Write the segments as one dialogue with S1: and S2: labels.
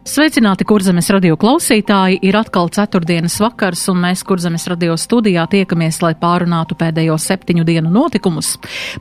S1: Sveicināti, kurzemes radio klausītāji! Ir atkal ceturtdienas vakars, un mēs kurzemes radio studijā tiekamies, lai pārunātu pēdējo septiņu dienu notikumus.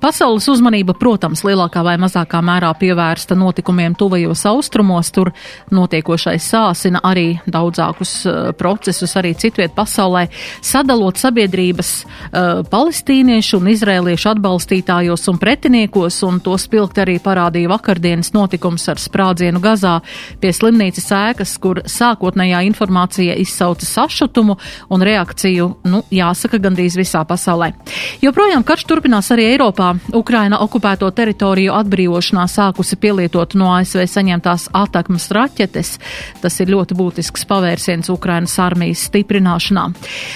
S1: Pasaules uzmanība, protams, lielākā vai mazākā mērā pievērsta notikumiem tuvajos austrumos, tur notiekošais sāsina arī daudzākus uh, procesus arī citviet pasaulē, sadalot sabiedrības uh, palestīniešu un izrēliešu atbalstītājos un pretiniekos, un to spilgt arī parādīja vakardienas notikums ar sprādzienu Gazā pie slimnīcas slimnīcas ēkas, kur sākotnējā informācija izsauca sašutumu un reakciju, nu, jāsaka, gandrīz visā pasaulē. Joprojām karš turpinās arī Eiropā. Ukraina okupēto teritoriju atbrīvošanā sākusi pielietot no ASV saņemtās atakmas raķetes. Tas ir ļoti būtisks pavērsiens Ukrainas armijas stiprināšanā.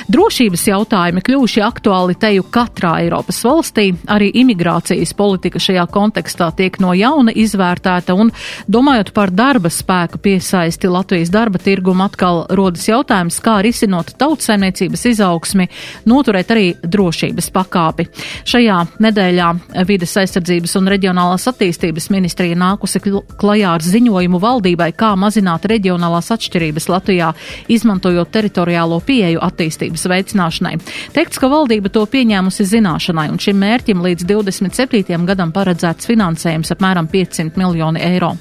S1: Drošības jautājumi kļuvuši aktuāli teju katrā Eiropas valstī. Arī imigrācijas politika šajā kontekstā tiek no jauna izvērtēta un, domājot par darba spēku piesaisti, iesaisti Latvijas darba tirgumu atkal rodas jautājums, kā risinot tautsaimniecības izaugsmi, noturēt arī drošības pakāpi. Šajā nedēļā vides aizsardzības un reģionālās attīstības ministrija nākusi klajā ar ziņojumu valdībai, kā mazināt reģionālās atšķirības Latvijā, izmantojot teritoriālo pieeju attīstības veicināšanai. Teikts, ka valdība to pieņēmusi zināšanai, un šim mērķim līdz 27. gadam paredzēts finansējums apmēram 500 miljoni eiro.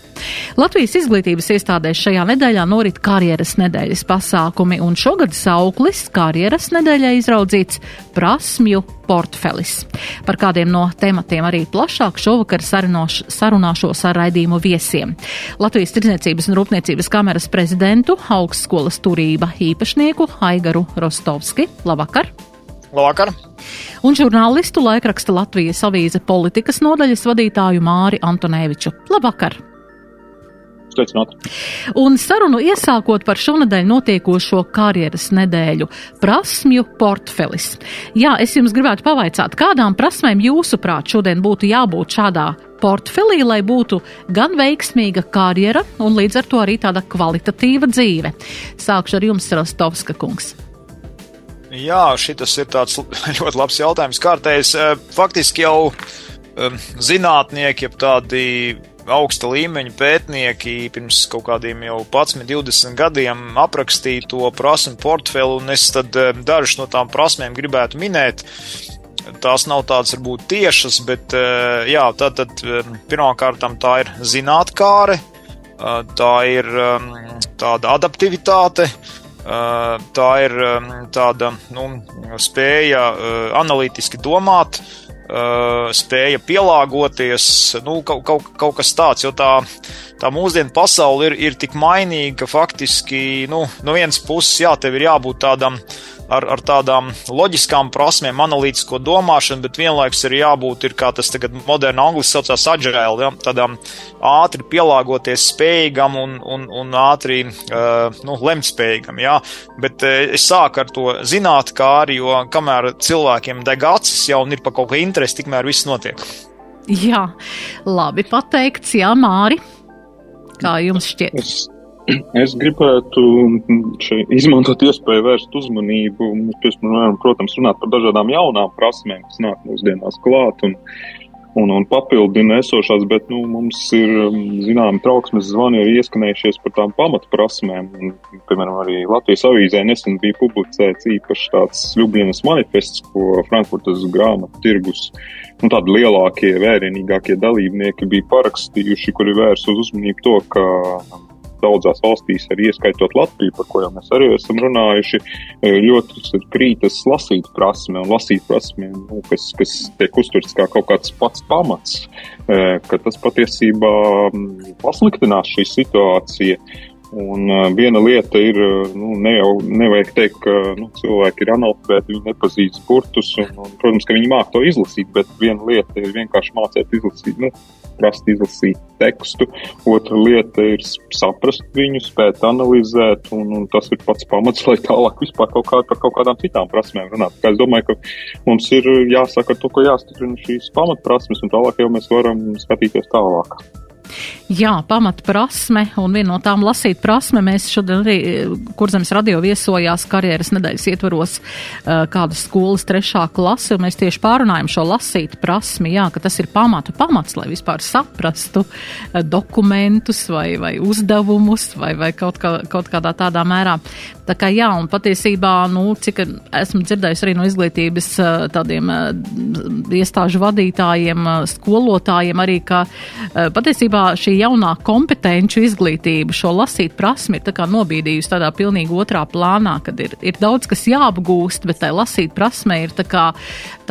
S1: Latvijas izglītības iestādēs šajā nedēļā norit karjeras nedēļas pasākumi, un šogad sauklis karjeras nedēļai izraudzīts prasmju portfelis. Par kādiem no tematiem arī plašāk šovakar sarinoš, sarunāšos ar raidījumu viesiem. Latvijas Tirdzniecības un Rūpniecības kameras prezidentu, augstskolas turība īpašnieku Aigaru Rostovski. Labvakar!
S2: Labvakar!
S1: Un žurnālistu laikraksta Latvijas avīze politikas nodaļas vadītāju Māri Antonēviču. Labvakar!
S2: Sveicināti.
S1: Un sarunu iesākot par šonadēļ notiekošo karjeras nedēļu - prasmju portfelis. Jā, es jums gribētu pavaicāt, kādām prasmēm jūsuprāt šodien būtu jābūt šādā portfelī, lai būtu gan veiksmīga karjera un līdz ar to arī tāda kvalitatīva dzīve. Sākšu ar jums, Rostovska kungs.
S2: Jā, šis ir tāds ļoti labs jautājums. Kārtējs faktiski jau zinātnieki, jeb tādi augsta līmeņa pētnieki pirms kaut kādiem jau 11, 20 gadiem aprakstīja to prasmu portfeli, un es tad eh, dažas no tām prasmēm gribētu minēt. Tās nav tādas varbūt tiešas, bet eh, jā, tā tad eh, pirmkārt tā ir zinātkāre, tā ir tāda adaptivitāte, tā ir tāda nu, spēja analītiski domāt, uh, spēja pielāgoties, nu, kaut, kaut, kaut kas tāds, jo tā, tā mūsdienu pasaule ir, ir tik mainīga, ka faktiski, nu, no vienas puses, jā, tev ir jābūt tādam ar, ar tādām loģiskām prasmēm, analītisko domāšanu, bet vienlaikus ir jābūt, ir, kā tas tagad moderni angliski saucās, agile, ja, tādām ātri pielāgoties spējīgam un, un, un ātri, uh, nu, lemtspējīgam, jā. Bet uh, es sāku ar to zināt, kā arī, jo kamēr cilvēkiem deg acis jau un ir pa kaut ko interesi, tikmēr viss notiek.
S1: Jā, labi pateikts, jā, Māri. Kā jums šķiet?
S3: Es Es gribētu izmantot iespēju vērst uzmanību, piemēram, protams, runāt par dažādām jaunām prasmēm, kas nāk mūsdienās klāt un, un, un papildina esošās, bet nu, mums ir um, zināmi trauksmes zvani arī ieskanējušies par tām pamatprasmēm. Un, piemēram, arī Latvijas avīzē nesen bija publicēts īpaši tāds Ljubljanas manifests, ko Frankfurtas grāmatu tirgus nu, tādi lielākie, vērienīgākie dalībnieki bija parakstījuši, kuri vērs uz uzmanību to, ka daudzās valstīs, arī ieskaitot Latviju, par ko jau mēs arī esam runājuši, e, ļoti krītas lasīt prasme un lasīt prasme, nu, kas, kas tiek uztverts kā kaut kāds pats pamats, e, ka tas patiesībā pasliktinās šī situācija. Un uh, viena lieta ir, nu, ne jau nevajag teikt, ka nu, cilvēki ir analfabēti, viņi nepazīst burtus, un, un, protams, ka viņi māk to izlasīt, bet viena lieta ir vienkārši mācīt izlasīt, nu, prast izlasīt tekstu, otra lieta ir saprast viņu, spēt analizēt, un, un tas ir pats pamats, lai tālāk vispār kaut kā par kaut kādām citām prasmēm runāt. Kā es domāju, ka mums ir jāsaka to, ko jāstiprina šīs pamatprasmes, un tālāk jau mēs varam skatīties tālāk.
S1: Jā, pamatprasme un viena no tām lasīt prasme. Mēs šodien arī Kurzemes radio viesojās karjeras nedēļas ietvaros kādas skolas trešā klase, un mēs tieši pārunājam šo lasīt prasmi, jā, ka tas ir pamata pamats, lai vispār saprastu dokumentus vai, vai uzdevumus vai, vai kaut, kā, kaut kādā tādā mērā. Tā kā jā, un patiesībā, nu, cik esmu dzirdējis arī no izglītības tādiem iestāžu vadītājiem, skolotājiem arī, ka patiesībā šī jaunā kompetenču izglītība šo lasīt prasmi ir tā nobīdījusi tādā pilnīgi otrā plānā, kad ir, ir daudz kas jāapgūst, bet tai lasīt prasme ir tā kā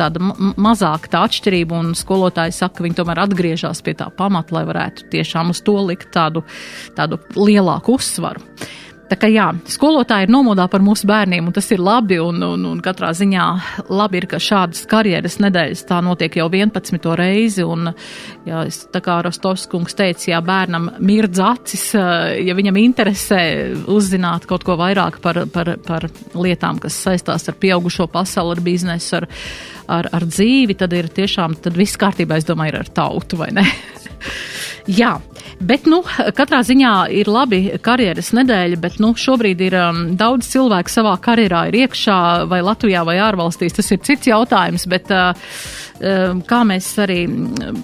S1: tāda mazāka tā atšķirība, un skolotāji saka, ka viņi tomēr atgriežas pie tā pamata, lai varētu tiešām uz to likt tādu, tādu lielāku uzsvaru. Tā kā jā, skolotāji ir nomodā par mūsu bērniem, un tas ir labi, un, un, un katrā ziņā labi ir, ka šādas karjeras nedēļas tā notiek jau 11. reizi, un, jā, es, tā kā Rostovs kungs teica, ja bērnam mirdz acis, ja viņam interesē uzzināt kaut ko vairāk par, par, par lietām, kas saistās ar pieaugušo pasauli, ar biznesu, ar, ar, ar dzīvi, tad ir tiešām, tad viss kārtībā, es domāju, ir ar tautu, vai ne? Jā, bet, nu, katrā ziņā ir labi karjeras nedēļa, bet, nu, šobrīd ir um, daudz cilvēku savā karjerā ir iekšā, vai Latvijā, vai ārvalstīs. Tas ir cits jautājums, bet uh, um, kā mēs arī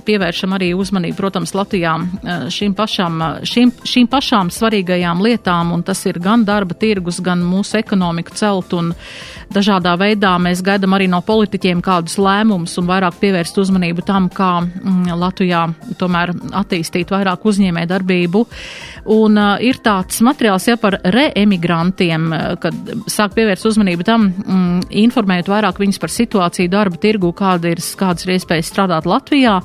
S1: pievēršam arī uzmanību, protams, Latvijā uh, šīm pašām, uh, šīm, šīm pašām svarīgajām lietām, un tas ir gan darba tirgus, gan mūsu ekonomiku celt, un dažādā veidā mēs gaidam arī no politiķiem kādus lēmumus un vairāk pievērst uzmanību tam, kā mm, Latvijā tomēr attīstīt vairāk uzņēmē darbību. Un uh, ir tāds materiāls ja par reemigrantiem, uh, kad sāk pievērst uzmanību tam, mm, informējot vairāk viņus par situāciju darba tirgu, kāda ir, kādas ir iespējas strādāt Latvijā.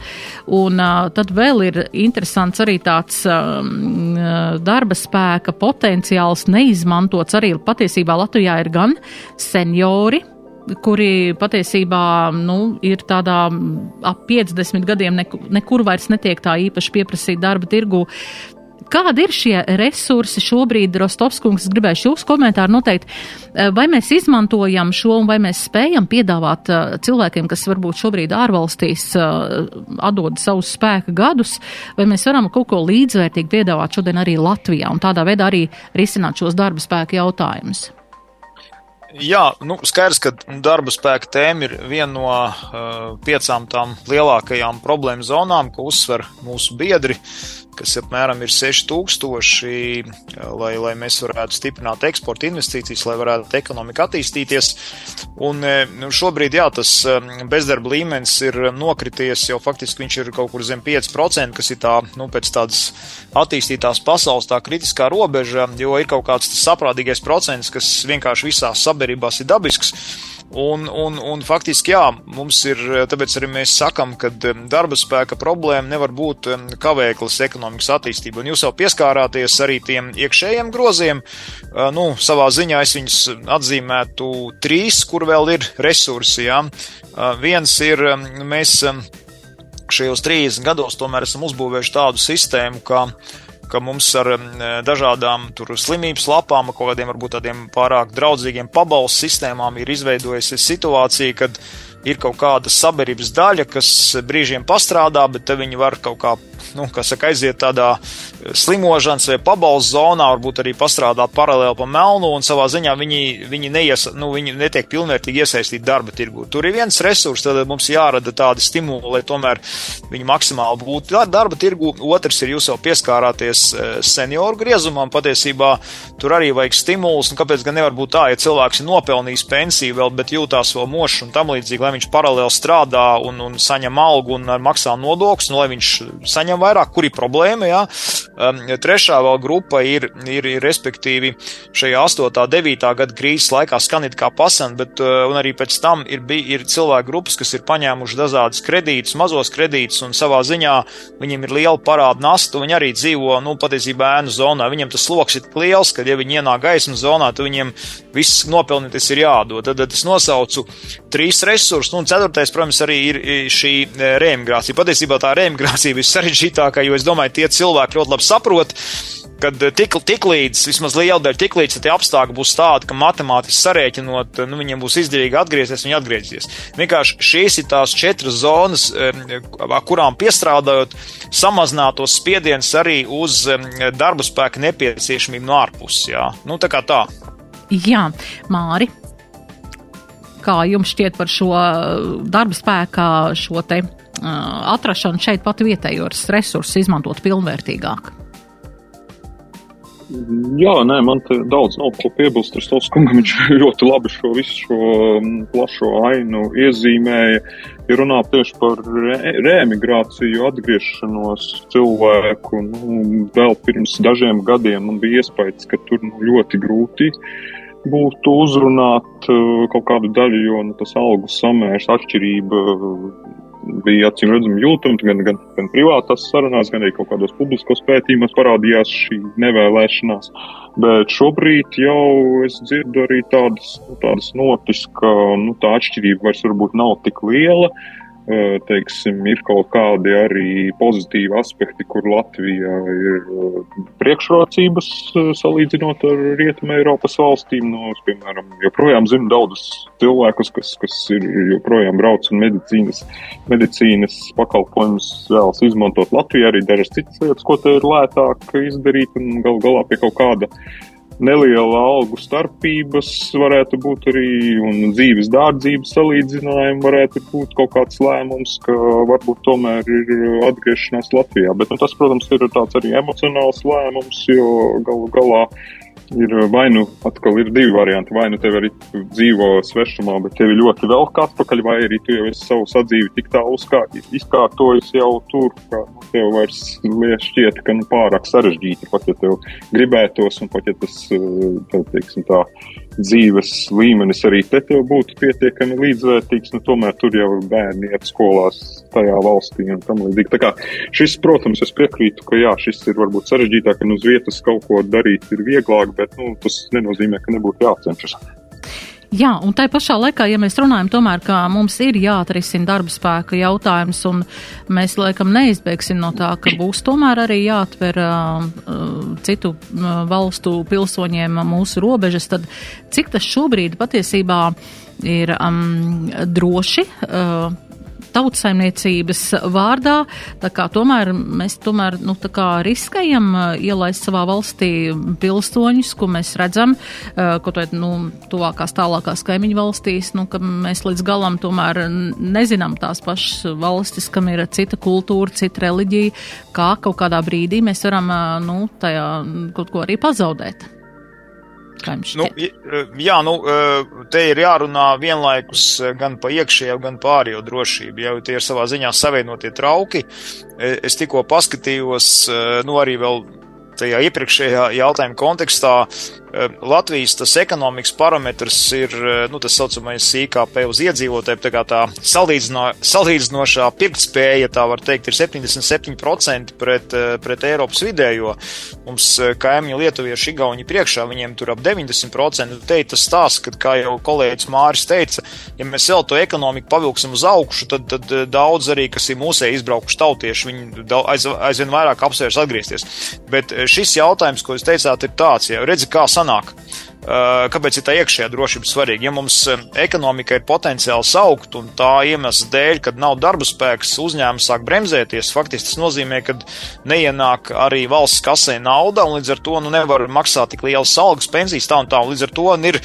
S1: Un uh, tad vēl ir interesants arī tāds um, uh, darba spēka potenciāls neizmantots arī patiesībā Latvijā ir gan seniori, kuri patiesībā nu, ir tādā ap 50 gadiem nekur, vairs netiek tā īpaši pieprasīt darba tirgu. Kādi ir šie resursi šobrīd, Rostovskungs, gribēšu jūs komentāru noteikt, vai mēs izmantojam šo un vai mēs spējam piedāvāt uh, cilvēkiem, kas varbūt šobrīd ārvalstīs uh, atdod savus spēka gadus, vai mēs varam kaut ko līdzvērtīgi piedāvāt šodien arī Latvijā un tādā veidā arī risināt šos darba spēka jautājumus?
S2: Jā, nu, skaidrs, ka darba spēka tēma ir viena no uh, piecām tām lielākajām problēmu zonām, ko uzsver mūsu biedri. Kas apmēram ir 6000, lai, lai mēs varētu stiprināt eksporta investīcijas, lai varētu ekonomika attīstīties. Un nu, šobrīd, jā, tas bezdarba līmenis ir nokrities, jau faktiski viņš ir kaut kur zem 5%, kas ir tā, nu, pēc tādas attīstītās pasaules tā kritiskā robeža, jo ir kaut kāds saprātīgais procents, kas vienkārši visās sabiedrībās ir dabisks. Un, un, un faktiski, jā, mums ir, tāpēc arī mēs sakam, ka darba spēka problēma nevar būt kavēklis ekonomikas attīstība. Un jūs jau pieskārāties arī tiem iekšējiem groziem. Nu, savā ziņā es viņus atzīmētu trīs, kur vēl ir resursi, jā. Viens ir, mēs šajos 30 gados tomēr esam uzbūvējuši tādu sistēmu, ka ka mums ar dažādām tur slimības lapām, kaut kādiem varbūt tādiem pārāk draudzīgiem pabalstu sistēmām ir izveidojusies situācija, kad ir kaut kāda sabiedrības daļa, kas brīžiem pastrādā, bet te viņi var kaut kā nu, saka, aiziet tādā eh, slimošanas vai pabalstu zonā, varbūt arī pastrādāt paralēli pa melnu, un savā ziņā viņi, viņi, neies, nu, viņi netiek pilnvērtīgi iesaistīti darba tirgu. Tur ir viens resurs, tad mums jārada tādi stimuli, lai tomēr viņi maksimāli būtu darba tirgu. Otrs ir jūs jau pieskārāties eh, senioru griezumam, patiesībā tur arī vajag stimulus, un kāpēc gan nevar būt tā, ja cilvēks ir nopelnījis pensiju vēl, bet jūtās vēl mošs un tam līdzīgi, lai viņš paralēli strādā un, un saņem algu un maksā nodokļus, nu, lai viņš saņem vairāk, kur ir problēma. Jā. Trešā vēl grupa ir, ir, ir respektīvi šajā 8. 9. gada krīzes laikā skanīt kā pasan, bet uh, arī pēc tam ir, ir cilvēku grupas, kas ir paņēmuši dažādas kredītus, mazos kredītus, un savā ziņā viņiem ir liela parāda nasta, viņi arī dzīvo, nu, patiesībā ēnu zonā. Viņiem tas sloks ir liels, ka, ja viņi ienāk gaismas zonā, tad viņiem viss nopelnīties ir jādod. Tad, tad es nosaucu trīs resursus, nu, un ceturtais, protams, arī ir šī e, reemigrācija. Patiesībā tā reemigrācija ir sarežģītākā, jo es domāju, tie cilvēki ļoti labi saprot, kad tik, tik līdz, vismaz liela daļa tik līdz, tie apstākļi būs tādi, ka matemātiski sarēķinot, nu, viņiem būs izdevīgi atgriezties, viņi atgriezīsies. Vienkārši šīs ir tās četras zonas, kurām piestrādājot, samazinātos spiediens arī uz darba spēka nepieciešamību no ārpuses. Jā, nu, tā kā tā.
S1: Jā, Māri, kā jums šķiet par šo darba spēkā, šo te atrašanu šeit pat vietējos resursus izmantot pilnvērtīgāk?
S3: Jā, nē, man te daudz nav ko piebilst. Es tos kungam viņš ļoti labi šo visu šo plašo ainu iezīmēja. Ja runā tieši par re reemigrāciju, atgriešanos cilvēku, nu, vēl pirms dažiem gadiem man bija iespējas, ka tur nu, ļoti grūti būtu uzrunāt kaut kādu daļu, jo nu, tas algu samērs atšķirība bija acīm redzami jūtama gan, gan, gan privātās sarunās, gan arī kaut kādos publiskos pētījumos parādījās šī nevēlēšanās. Bet šobrīd jau es dzirdu arī tādas, tādas notis, ka nu, tā atšķirība vairs varbūt nav tik liela. Uh, teiksim, ir kaut kādi arī pozitīvi aspekti, kur Latvijā ir priekšrocības salīdzinot ar Rietumē Eiropas valstīm. No, es, piemēram, joprojām zinu daudzus cilvēkus, kas, kas ir joprojām brauc un medicīnas, medicīnas pakalpojumus vēlas izmantot Latvijā, arī dažas citas lietas, ko te ir lētāk izdarīt un gal galā pie kaut kāda neliela algu starpības varētu būt arī, un dzīves dārdzības salīdzinājumi varētu būt kaut kāds lēmums, ka varbūt tomēr ir atgriešanās Latvijā. Bet nu, tas, protams, ir tāds arī emocionāls lēmums, jo galu galā ir vai nu atkal ir divi varianti. Vai nu tev arī dzīvo svešumā, bet tevi ļoti vēl kā atpakaļ, vai arī tu jau esi savu sadzīvi tik tālu izkārtojis jau tur, ka nu, tev vairs šķiet, ka nu, pārāk sarežģīti, pat ja tev gribētos un pat ja tas, eh, tev, teiksim tā, dzīves līmenis arī te tev būtu pietiekami līdzvērtīgs, nu tomēr tur jau bērni iet skolās tajā valstī un tam līdzīgi. Tā kā šis, protams, es piekrītu, ka jā, šis ir varbūt sarežģītāk, un uz vietas kaut ko darīt ir vieglāk, bet, nu, tas nenozīmē, ka nebūtu jācenšas.
S1: Jā, un tai pašā laikā, ja mēs runājam tomēr, ka mums ir jāatrisina darba spēka jautājums, un mēs laikam neizbēgsim no tā, ka būs tomēr arī jāatver uh, citu uh, valstu pilsoņiem mūsu robežas, tad cik tas šobrīd patiesībā ir um, droši uh, tautsaimniecības vārdā, tomēr mēs tomēr, nu, riskējam uh, ielaist savā valstī pilsoņus, ko mēs redzam, ko to, nu, tuvākās tālākās kaimiņu valstīs, nu, ka mēs līdz galam tomēr nezinām tās pašas valstis, kam ir cita kultūra, cita reliģija, kā kaut kādā brīdī mēs varam, uh, nu, tajā kaut ko arī pazaudēt.
S2: Nu, jā, nu, te ir jārunā vienlaikus gan pa iekšējo, gan pārējo drošību. Jau tie ir savā ziņā savienotie trauki. Es tikko paskatījos, nu, arī vēl tajā iepriekšējā jautājuma kontekstā Latvijas tas ekonomikas parametrs ir eh, nu, tas saucamais IKP uz iedzīvotājiem. Tā tā salīdzino, salīdzinošā pirktspēja, tā var teikt, ir 77% pret, eh, pret Eiropas vidējo. Mums kaimiņu lietuvieši Igauni priekšā, viņiem tur ap 90%. Te ir tas stāsts, ka, kā jau kolēģis Māris teica, ja mēs vēl to ekonomiku pavilksim uz augšu, tad, tad daudz arī, kas ir mūsē izbraukuši tautieši, viņi aiz, aizvien vairāk apsvērs atgriezties. Bet šis jautājums, ko jūs teicāt, ir tāds, ja redzi, kā sanāk sanāk. Kāpēc ir tā iekšējā drošība svarīga? Ja mums ekonomika ir potenciāls augt un tā iemesla dēļ, kad nav darba spēks, uzņēmums sāk bremzēties, faktiski tas nozīmē, ka neienāk arī valsts kasē nauda un līdz ar to nu, nevar maksāt tik lielas algas, pensijas tā un tā. Un līdz ar to ir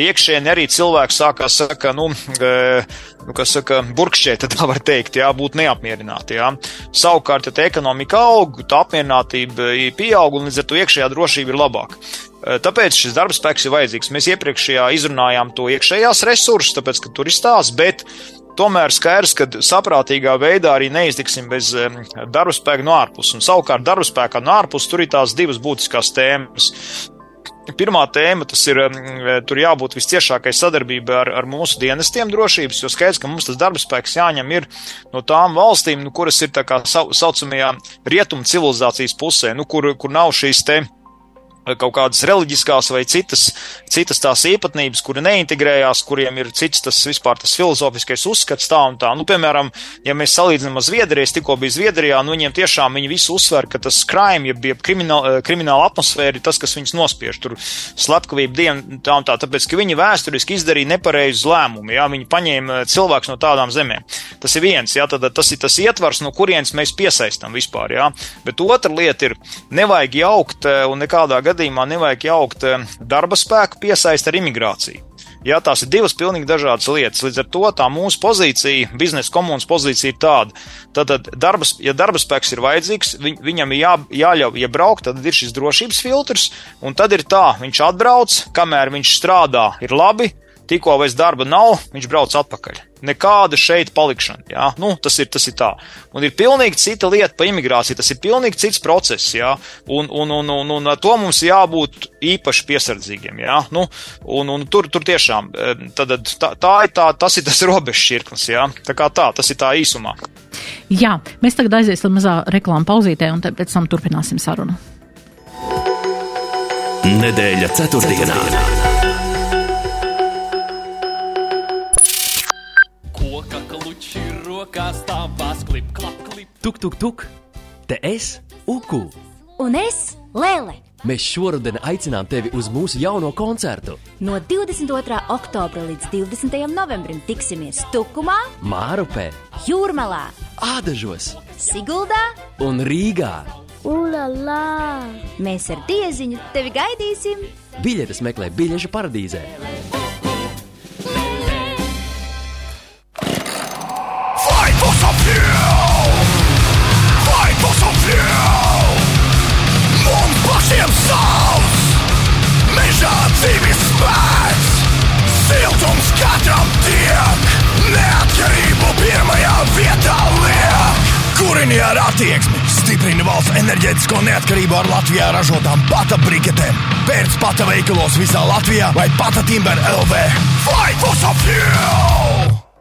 S2: iekšēni arī cilvēki sākās, saka, nu, nu, kas saka, burkšķēt, tā var teikt, jā, būt neapmierināti, jā. Savukārt, ja ekonomika aug, tā apmierinātība pieaug un līdz ar to iekšējā drošība ir labāka. Tāpēc šis darba spēks ir vajadzīgs. Mēs iepriekšējā izrunājām to iekšējās resursus, tāpēc, ka tur ir stāsts, bet tomēr skaidrs, ka saprātīgā veidā arī neiztiksim bez darba spēka no ārpuses. Un savukārt darba spēkā no ārpuses tur ir tās divas būtiskās tēmas. Pirmā tēma tas ir, tur jābūt visciešākai sadarbībai ar, ar mūsu dienestiem drošības, jo skaidrs, ka mums tas darba spēks jāņem ir no tām valstīm, nu, kuras ir tā kā saucamajā rietumu civilizācijas pusē, nu, kur, kur nav šīs te kaut kādas reliģiskās vai citas, citas tās īpatnības, kuri neintegrējās, kuriem ir cits tas vispār tas filozofiskais uzskats tā un tā. Nu, piemēram, ja mēs salīdzinām ar Zviedriju, es tikko biju Zviedrijā, nu viņiem tiešām viņi visu uzsver, ka tas crime, jeb, jeb krimināla, eh, krimināla atmosfēra ir tas, kas viņus nospiež. Tur slepkavība diena tā un tā, tāpēc, ka viņi vēsturiski izdarīja nepareizus lēmumus, jā, viņi paņēma eh, cilvēks no tādām zemēm. Tas ir viens, jā, tad tas ir tas ietvars, no kurienes mēs piesaistam vispār, jā. Bet otra lieta ir, nevajag jaukt eh, un nekādā gadījumā gadījumā nevajag jaukt eh, darba spēku piesaist ar imigrāciju. Jā, tās ir divas pilnīgi dažādas lietas. Līdz ar to tā mūsu pozīcija, biznesa komunas pozīcija ir tāda. Tad, darbas, ja darba spēks ir vajadzīgs, viņ, viņam ir jā, jāļauj iebraukt, tad ir šis drošības filtrs, un tad ir tā, viņš atbrauc, kamēr viņš strādā, ir labi, tikko vairs darba nav, viņš brauc atpakaļ. Nekāda šeit palikšana. Jā? Nu, tas, ir, tas ir tā. Un ir pilnīgi cita lieta par imigrāciju. Tas ir pilnīgi cits process. Jā? Un, un, un, un, un to mums jābūt īpaši piesardzīgiem. Jā? Nu, un, un tur, tur tiešām tad, tā, tā ir tā, tas ir tas robežšķirklis. Tā kā tā, tas ir tā īsumā.
S1: Jā, mēs tagad aiziesim mazā reklāmas pauzītē, un pēc tam turpināsim sarunu.
S4: Nedēļa ceturtdienā. ceturtdienā.
S5: Tuk, tuk, tuk, te es, Uku.
S6: Un es, Lēle.
S5: Mēs šoruden aicinām tevi uz mūsu jauno koncertu.
S6: No 22. oktobra līdz 20. novembrim tiksimies Tukumā,
S5: Mārupē,
S6: Jūrmalā,
S5: Ādažos,
S6: Siguldā
S5: un Rīgā.
S6: Ulala! Mēs ar dieziņu tevi gaidīsim!
S5: Biļetes meklē biļešu paradīzē!
S7: Pašiem savs, mežā dzīves spēks, siltums katram tiek, neatkarību pirmajā vietā liek. Kurini ar attieksmi stiprina valsts enerģētisko neatkarību ar Latvijā ražotām pata briketēm. Pēc pata veikalos visā Latvijā vai pata Timber LV. Fight for some fuel!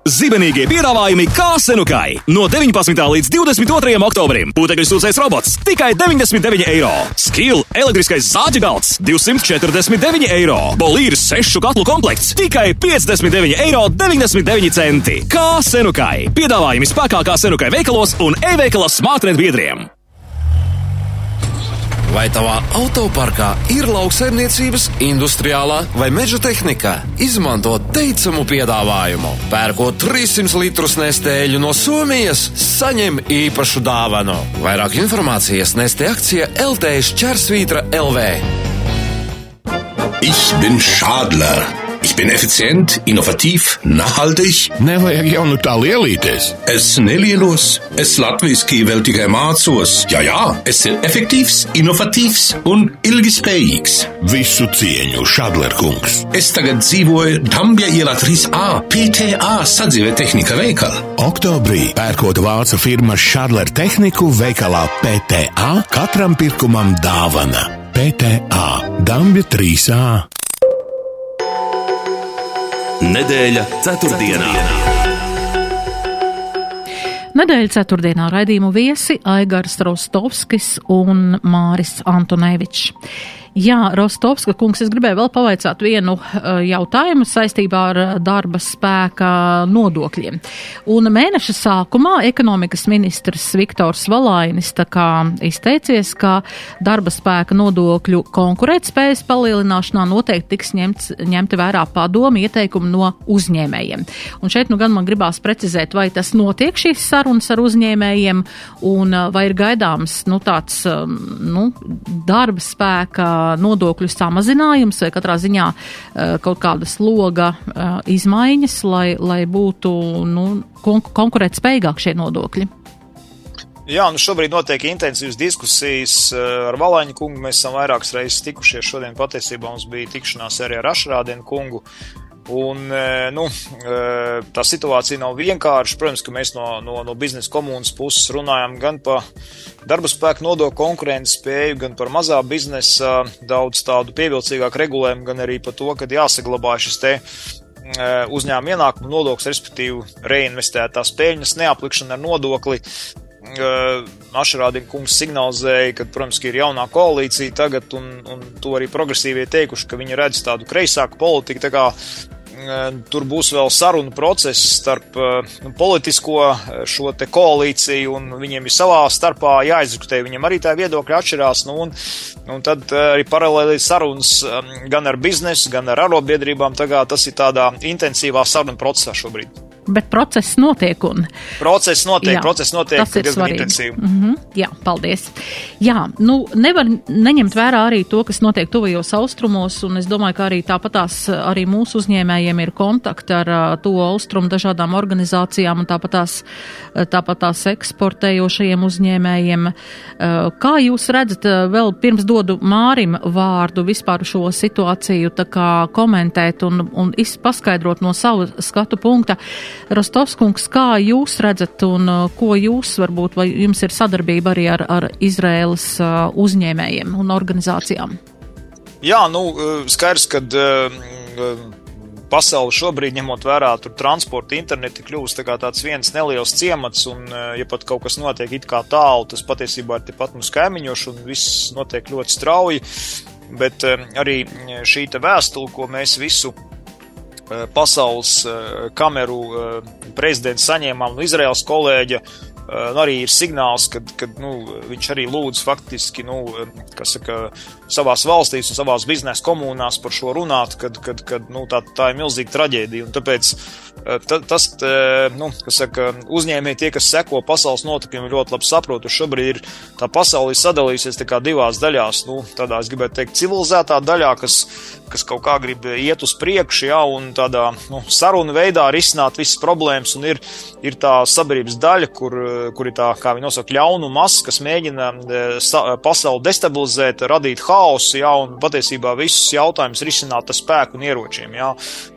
S8: Zibenīgie piedāvājumi kā senukai. No 19. līdz 22. oktobrim putekļu sūcējs robots tikai 99 eiro. Skill elektriskais zāģa galds 249 eiro. Bolīrs sešu katlu komplekts tikai 59 eiro 99 centi. Kā senukai. Piedāvājumi spēkā kā senukai veikalos un e-veikala smartnet biedriem.
S9: Vai tavā autoparkā ir lauksaimniecības, industriālā vai meža tehnika? Izmanto teicamu piedāvājumu. Pērkot 300 litrus nestēļu no Somijas, saņem īpašu dāvanu. Vairāk informācijas nestē akcija LT Šķersvītra LV.
S10: Ich bin Schadler. Bin effizient, innovativ, nachhaltig.
S11: Nevajag jau nu tā lielīties.
S10: Es nelielos, es latviešu vēl tikai mācos. Jā, jā, es esmu efektīvs, inovatīvs un ilgspējīgs.
S11: Visu cieņu, Šadler kungs.
S10: Es tagad dzīvoju Dambja ielā 3A, PTA sadzīvē tehnika veikala.
S11: Oktobrī pērkot vācu firmas Šadler tehniku veikalā PTA, katram pirkumam dāvana. PTA Dambja 3A.
S4: Nedēļa ceturtdienā.
S1: Nedēļas ceturtdienā raidījumu viesi Aigars Rostovskis un Māris Antonevičs. Jā, Rostovska kungs, es gribēju vēl pavaicāt vienu uh, jautājumu saistībā ar uh, darba spēka nodokļiem. Un mēneša sākumā ekonomikas ministrs Viktors Valainis tā kā izteicies, ka darba spēka nodokļu konkurētspējas palielināšanā noteikti tiks ņemts, ņemti vērā padomi ieteikumi no uzņēmējiem. Un šeit nu gan man gribās precizēt, vai tas notiek šīs sarunas ar uzņēmējiem un uh, vai ir gaidāms nu, tāds um, nu, darba spēka nodokļu samazinājums vai katrā ziņā eh, kaut kāda sloga eh, izmaiņas, lai, lai būtu nu, kon konkurēt spējīgāk šie nodokļi?
S2: Jā, nu šobrīd notiek intensīvas diskusijas eh, ar Valāņu kungu. Mēs esam vairākas reizes tikušies. Šodien patiesībā mums bija tikšanās arī ar Ašrādienu kungu. Un, nu, tā situācija nav vienkārša. Protams, ka mēs no, no, no biznesa komunas puses runājam gan par darba spēku nodokļu konkurences spēju, gan par mazā biznesa daudz tādu pievilcīgāku regulējumu, gan arī par to, ka jāsaglabā šis te uzņēmuma ienākuma nodoklis, respektīvi reinvestētās peļņas neaplikšana ar nodokli. Ašrādina kungs signalizēja, ka, protams, ka ir jaunā koalīcija tagad, un, un to arī progresīvie teikuši, ka viņi redz tādu kreisāku politiku. Tā kā tur būs vēl sarunu process starp nu, politisko šo te koalīciju, un viņiem ir savā starpā jāizdiskutē. Viņam arī tā viedokļa atšķirās, nu, un, un tad arī paralēli sarunas gan ar biznesu, gan ar arotbiedrībām. Tas ir tādā intensīvā saruna procesā šobrīd
S1: bet process notiek. Un,
S2: process notiek, jā, process notiek
S1: svarīgi. Intensīvi. Mm -hmm, jā, paldies. Jā, nu, nevar neņemt vērā arī to, kas notiek tuvajos austrumos, un es domāju, ka arī tāpatās arī mūsu uzņēmējiem ir kontakti ar uh, to austrumu dažādām organizācijām un tāpatās, tāpatās eksportējošajiem uzņēmējiem. Uh, kā jūs redzat, vēl pirms dodu Mārim vārdu vispār šo situāciju tā kā komentēt un, un paskaidrot no savu skatu punkta, Rostovskungs, kā jūs redzat un uh, ko jūs varbūt, vai jums ir sadarbība arī ar, ar Izraēlas uh, uzņēmējiem un organizācijām?
S2: Jā, nu, uh, skaidrs, ka pasauli šobrīd, ņemot vērā transporta, interneti, kļūst tā tāds viens neliels ciemats, un, ja pat kaut kas notiek it kā tālu, tas patiesībā ir tepat mums kaimiņoši, un viss notiek ļoti strauji. Bet arī šī vēstule, ko mēs visu pasaules eh, kameru eh, prezidents saņēmām no Izraels kolēģa. Nu, arī ir signāls, ka nu, viņš arī lūdz faktiski, nu, saka, savās valstīs un savās biznesa komunās par šo runāt, kad, kad, kad nu, tā, tā ir milzīga traģēdija. Un tāpēc ta, tas, nu, kas saka, uzņēmēji, tie, kas seko pasaules notikumiem, ļoti labi saprot, ka šobrīd ir tā pasaule sadalījusies tā divās daļās. Nu, tādā, es gribētu teikt, civilizētā daļā, kas kas kaut kā grib iet uz priekšu, ja, un tādā nu, sarunu veidā risināt visas problēmas, un ir, ir tā sabiedrības daļa, kur, kur ir tā, kā viņi nosaka, ļaunu masa, kas mēģina e, pasauli destabilizēt, radīt haosu, ja, un patiesībā visus jautājumus risināt ar spēku un ieročiem, ja,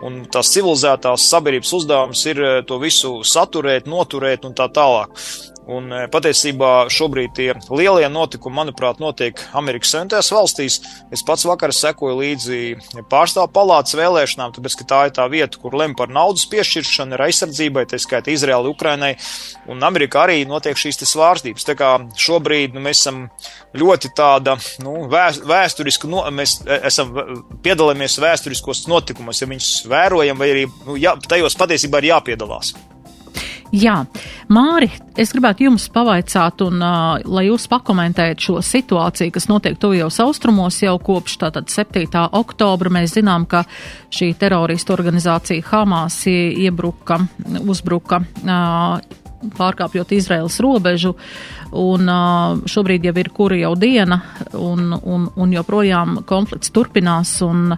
S2: un tās civilizētās sabiedrības uzdevums ir e, to visu saturēt, noturēt un tā tālāk. Un e, patiesībā šobrīd tie lielie notikumi, manuprāt, notiek Amerikas Savienotajās valstīs. Es pats vakar sekoju līdzi pārstāvu palātas vēlēšanām, tāpēc, ka tā ir tā vieta, kur lem par naudas piešķiršanu, ir aizsardzībai, tā skaitā Izraēla, Ukrainai, un Amerikā arī notiek šīs svārstības. Tā kā šobrīd nu, mēs esam ļoti tāda nu, vēsturiska, no, mēs e, esam piedalāmies vēsturiskos notikumos, ja viņus vērojam, vai arī nu, jā, tajos patiesībā ir jāpiedalās.
S1: Jā, Māri, es gribētu jums pavaicāt, un uh, lai jūs pakomentējat šo situāciju, kas notiek tuvajos austrumos jau kopš tātad 7. oktobra. Mēs zinām, ka šī teroristu organizācija Hamas iebruka, uzbruka. Uh, pārkāpjot Izraels robežu, un uh, šobrīd jau ir kura jau diena, un, un, un joprojām konflikts turpinās, un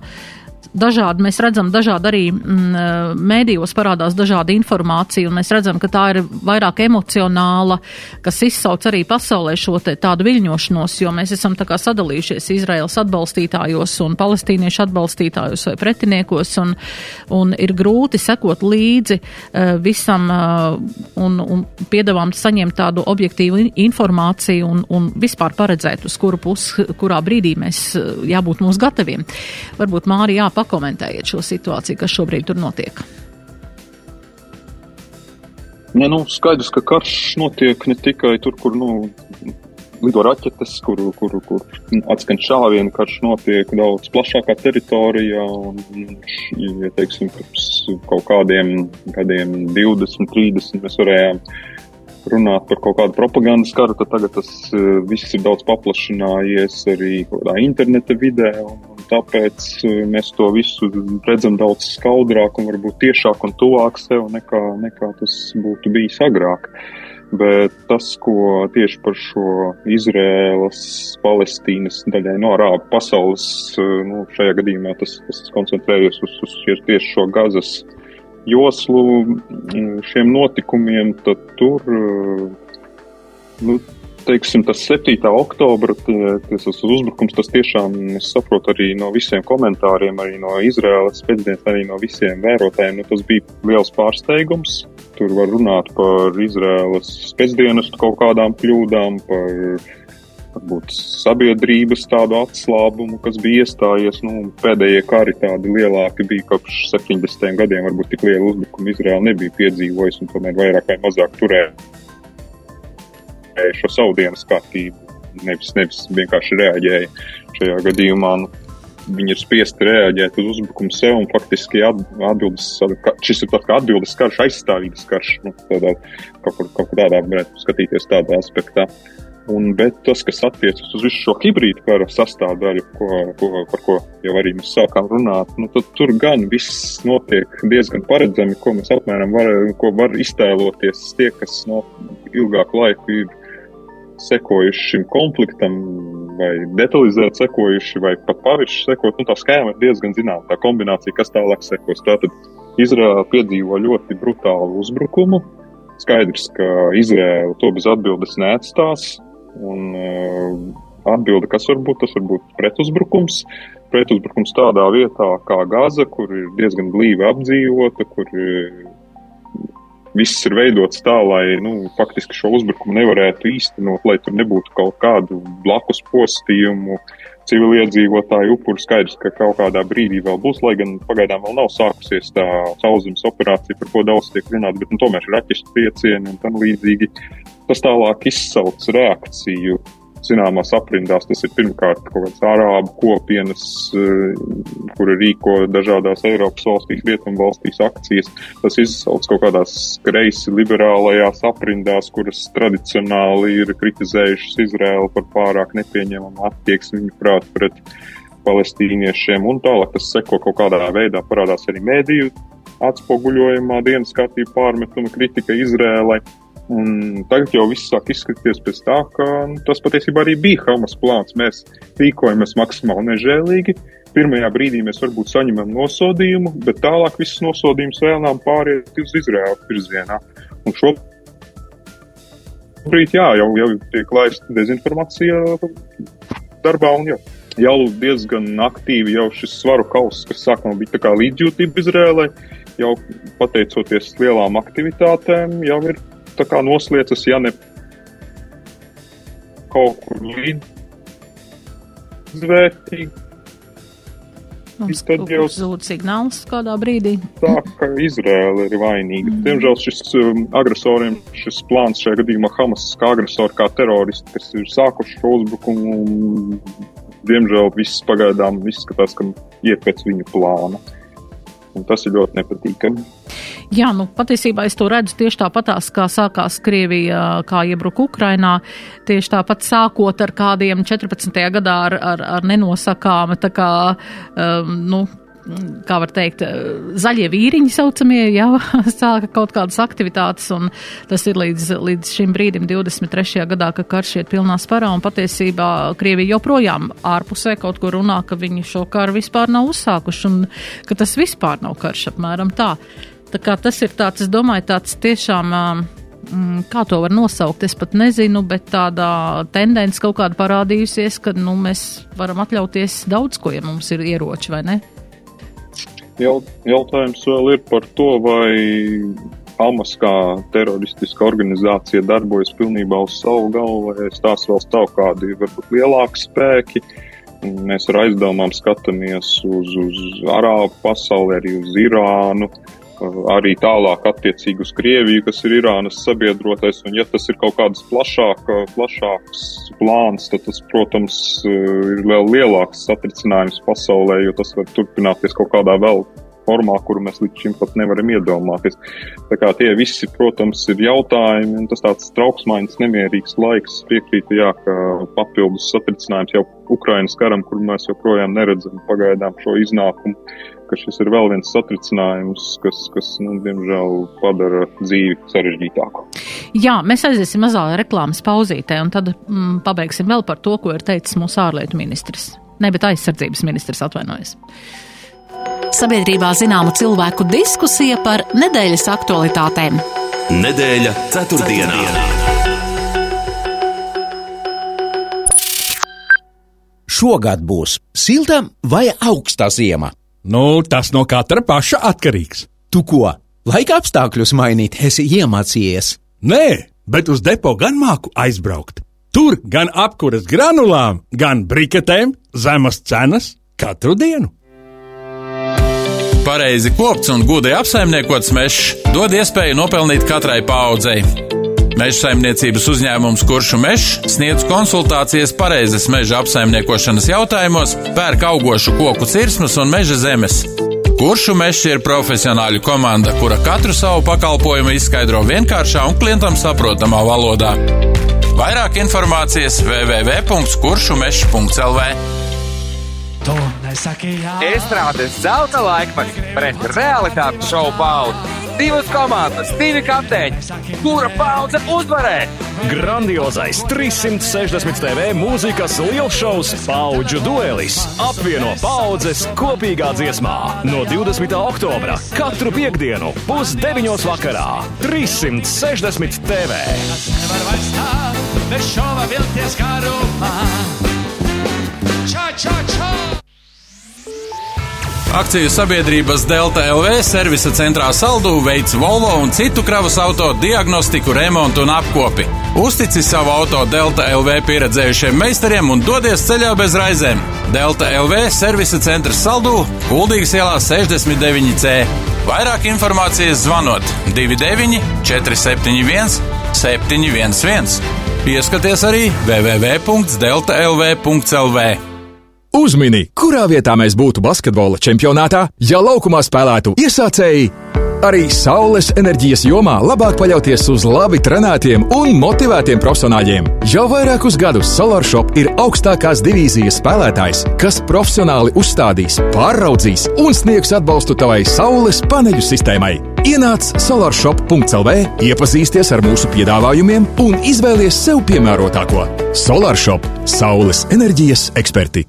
S1: dažādi, mēs redzam, dažādi arī mm, mēdījos parādās dažāda informācija, un mēs redzam, ka tā ir vairāk emocionāla, kas izsauc arī pasaulē šo te tādu viļņošanos, jo mēs esam tā kā sadalījušies Izraels atbalstītājos un palestīniešu atbalstītājos vai pretiniekos, un, un ir grūti sekot līdzi uh, visam uh, un, un piedāvām saņemt tādu objektīvu informāciju un, un vispār paredzēt, uz kuru pusi, kurā brīdī mēs jābūt mums gataviem. Varbūt Māri jāpāk pakomentējiet šo situāciju, kas šobrīd tur notiek.
S3: Ja, nu, skaidrs, ka karš notiek ne tikai tur, kur nu, lido raķetes, kur, kur, kur atskan šāvienu, karš notiek daudz plašākā teritorijā. Un, ja teiksim, pirms kaut kādiem gadiem, 20, 30, mēs varējām runāt par kaut kādu propagandas karu, tad tagad tas eh, viss ir daudz paplašinājies arī interneta vidē. Un, tāpēc e, mēs to visu redzam daudz skaudrāk un varbūt tiešāk un tuvāk sev nekā, nekā tas būtu bijis agrāk. Bet tas, ko tieši par šo Izraēlas, Palestīnas daļai no arābu pasaules, e, nu, šajā gadījumā tas, tas koncentrējas uz, uz tieši šo gazas joslu, šiem notikumiem, tad tur, e, nu, teiksim, tas 7. oktobra tie, tas uzbrukums, tas tiešām, es saprotu, arī no visiem komentāriem, arī no Izraēlas pēcdienas, arī no visiem vērotājiem, nu, tas bija liels pārsteigums. Tur var runāt par Izraēlas pēcdienas kaut kādām kļūdām, par varbūt sabiedrības tādu atslābumu, kas bija iestājies. Nu, pēdējie kari tādi lielāki bija kopš 70. gadiem, varbūt tik liela uzbrukuma Izraēla nebija piedzīvojusi un tomēr vairāk vai mazāk turēja šo savu dienas kārtību. Nevis, nevis vienkārši reaģēja šajā gadījumā. Nu, viņi ir spiesti reaģēt uz uzbrukumu sev un faktiski atbildes, šis ir tāds kā atbildes karš, aizstāvības karš. Nu, tādā, kaut, kur, kaut kur tādā varētu skatīties tādā aspektā. Un, bet tas, kas attiecas uz visu šo hibrīdu kara sastāvdaļu, ko, ko, par ko jau arī mēs sākām runāt, nu, tad tur gan viss notiek diezgan paredzami, ko mēs apmēram var, ko var iztēloties tie, kas no ilgāku laiku ir sekojuši šim konfliktam, vai detalizēti sekojuši, vai pat pavirši sekot. Nu, tā skēma ir diezgan zināma, tā kombinācija, kas tālāk sekos. Tātad Izraela piedzīvo ļoti brutālu uzbrukumu. Skaidrs, ka Izraela to bez atbildes neatstās. Un uh, atbilde, kas var būt, tas var būt pretuzbrukums. Pretuzbrukums tādā vietā kā Gaza, kur ir diezgan blīvi apdzīvota, kur viss ir veidots tā, lai nu, faktiski šo uzbrukumu nevarētu īstenot, lai tur nebūtu kaut kādu blakus postījumu, civiliedzīvotāju upuru skaidrs, ka kaut kādā brīdī vēl būs, lai gan pagaidām vēl nav sākusies tā sauszemes operācija, par ko daudz tiek runāts, bet nu, tomēr ir raķešu triecieni un tam līdzīgi. Tas tālāk izsauc reakciju zināmās aprindās tas ir pirmkārt kaut kāds arābu kopienas, eh, kuri rīko dažādās Eiropas valstīs, rietumu valstīs akcijas. Tas izsauc kaut kādās kreisi liberālajās aprindās, kuras tradicionāli ir kritizējušas Izraēlu par pārāk nepieņemamu attieksmi viņu prāt pret palestīniešiem. Un tālāk tas seko kaut kādā veidā parādās arī mēdīju atspoguļojumā dienas kārtība pārmetuma kritika Izrēlai. Un tagad jau viss sāk izskatīties pēc tā, ka nu, tas patiesībā arī bija Hamas plāns. Mēs rīkojamies maksimāli nežēlīgi. Pirmajā brīdī mēs varbūt saņemam nosodījumu, bet tālāk viss nosodījums vēlām pāriet uz Izraēlu virzienā. Un šo brīdi, jā, jau, jau tiek laista dezinformācija darbā un jau, jau diezgan aktīvi jau šis svaru kauss, kas sākumā bija tā kā līdzjūtība Izrēlai, jau pateicoties lielām aktivitātēm, jau ir tā kā nosliecas, ja ne kaut kur līdzvērtīgi.
S1: Mums tad jau zūd signāls kādā brīdī.
S3: Tā, ka Izraela ir vainīga. Mm. Diemžēl šis um, agresoriem, šis plāns šajā gadījumā Hamas kā agresori, kā teroristi, kas ir sākuši šo uzbrukumu, diemžēl viss pagaidām izskatās, ka iet pēc viņu plāna. Un tas ir ļoti nepatīkami.
S1: Jā, nu patiesībā es to redzu tieši tāpatās, kā sākās Krievija, kā iebruka Ukrainā, tieši tāpat sākot ar kādiem 14. gadā ar, ar, ar nenosakāma, tā kā, um, nu, kā var teikt, zaļie vīriņi saucamie, jā, sāka kaut kādas aktivitātes, un tas ir līdz, līdz šim brīdim, 23. gadā, ka karš iet pilnā sparā, un patiesībā Krievija joprojām ārpusē kaut kur runā, ka viņi šo karu vispār nav uzsākuši, un ka tas vispār nav karš, apmēram tā. Tā kā tas ir tāds, es domāju, tāds tiešām. Mm, kā to var nosaukt, es pat nezinu, bet tāda tendence kaut kāda parādījusies, ka nu, mēs varam atļauties daudz ko, ja mums ir ieroči, vai ne?
S3: Jautājums vēl ir par to, vai Hamas kā teroristiska organizācija darbojas pilnībā uz savu galvu, vai tās vēl stāv kādi varbūt lielāki spēki. Mēs ar aizdomām skatāmies uz, uz Arābu pasauli, arī uz Irānu. Uh, arī tālāk attiecīgi uz Krieviju, kas ir Irānas sabiedrotais, un ja tas ir kaut kāds plašāk, plašāks plāns, tad tas, protams, ir vēl lielāks satricinājums pasaulē, jo tas var turpināties kaut kādā vēl formā, kuru mēs līdz šim pat nevaram iedomāties. Tā kā tie visi, protams, ir jautājumi, un tas tāds trauksmaiņas, nemierīgs laiks. Piekrītu, jā, ka papildus satricinājums jau Ukrainas karam, kur mēs joprojām neredzam pagaidām šo iznākumu, ka šis ir vēl viens satricinājums, kas, kas nu, diemžēl padara dzīvi sarežģītāku.
S1: Jā, mēs aiziesim mazā reklāmas pauzītē, un tad mm, pabeigsim vēl par to, ko ir teicis mūsu ārlietu ministrs. Ne, bet aizsardzības ministrs atvainojas
S12: sabiedrībā zināmu cilvēku diskusija par nedēļas aktualitātēm.
S4: Nedēļa ceturtdienā. ceturtdienā.
S13: šogad būs silta vai augsta ziema?
S11: Nu, tas no katra paša atkarīgs.
S13: Tu ko? Laika apstākļus mainīt, esi iemācījies.
S11: Nē, bet uz depo gan māku aizbraukt. Tur gan apkuras granulām, gan briketēm zemas cenas katru dienu.
S14: Pareizi kopts un gudri apsaimniekots mežs dod iespēju nopelnīt katrai paudzei. Meža saimniecības uzņēmums Kuršu mežs sniedz konsultācijas pareizes meža apsaimniekošanas jautājumos, pērk augošu koku cirsmas un meža zemes. Kuršu mežs ir profesionāļu komanda, kura katru savu pakalpojumu izskaidro vienkāršā un klientam saprotamā valodā. Vairāk informācijas www.kuršumežs.lv
S15: Estrādes zelta laikmets pret realitātes šovu paudzi. Divas komandas, divi kapteiņi. Kura paudze uzvarēs?
S16: Grandiozais 360 TV mūzikas lielšovs Paudžu duelis apvieno paudzes kopīgā dziesmā no 20. oktobra katru piekdienu pusdeviņos vakarā 360 TV.
S7: Nevar vairs tā, bez šova vilties garumā. Čā, čā, čā!
S14: Akciju sabiedrības Delta LV servisa centrā Saldū veids Volvo un citu kravas auto diagnostiku, remontu un apkopi. Uztici savu auto Delta LV pieredzējušiem meistariem un dodies ceļā bez raizēm. Delta LV servisa centrs Saldū, Kuldīgas ielā 69C. Vairāk informācijas zvanot 29 471 711. Ieskaties arī www.deltalv.lv.
S17: Uzmini, kurā vietā mēs būtu basketbola čempionātā, ja laukumā spēlētu iesācēji. Arī saules enerģijas jomā labāk paļauties uz labi trenētiem un motivētiem profesionāļiem. Jau vairākus gadus SolarShop ir augstākās divīzijas spēlētājs, kas profesionāli uzstādīs, pāraudzīs un sniegs atbalstu tavai saules paneļu sistēmai. Ienāc solarshop.clv, iepazīsties ar mūsu piedāvājumiem un izvēlies sev piemērotāko. SolarShop - saules enerģijas eksperti.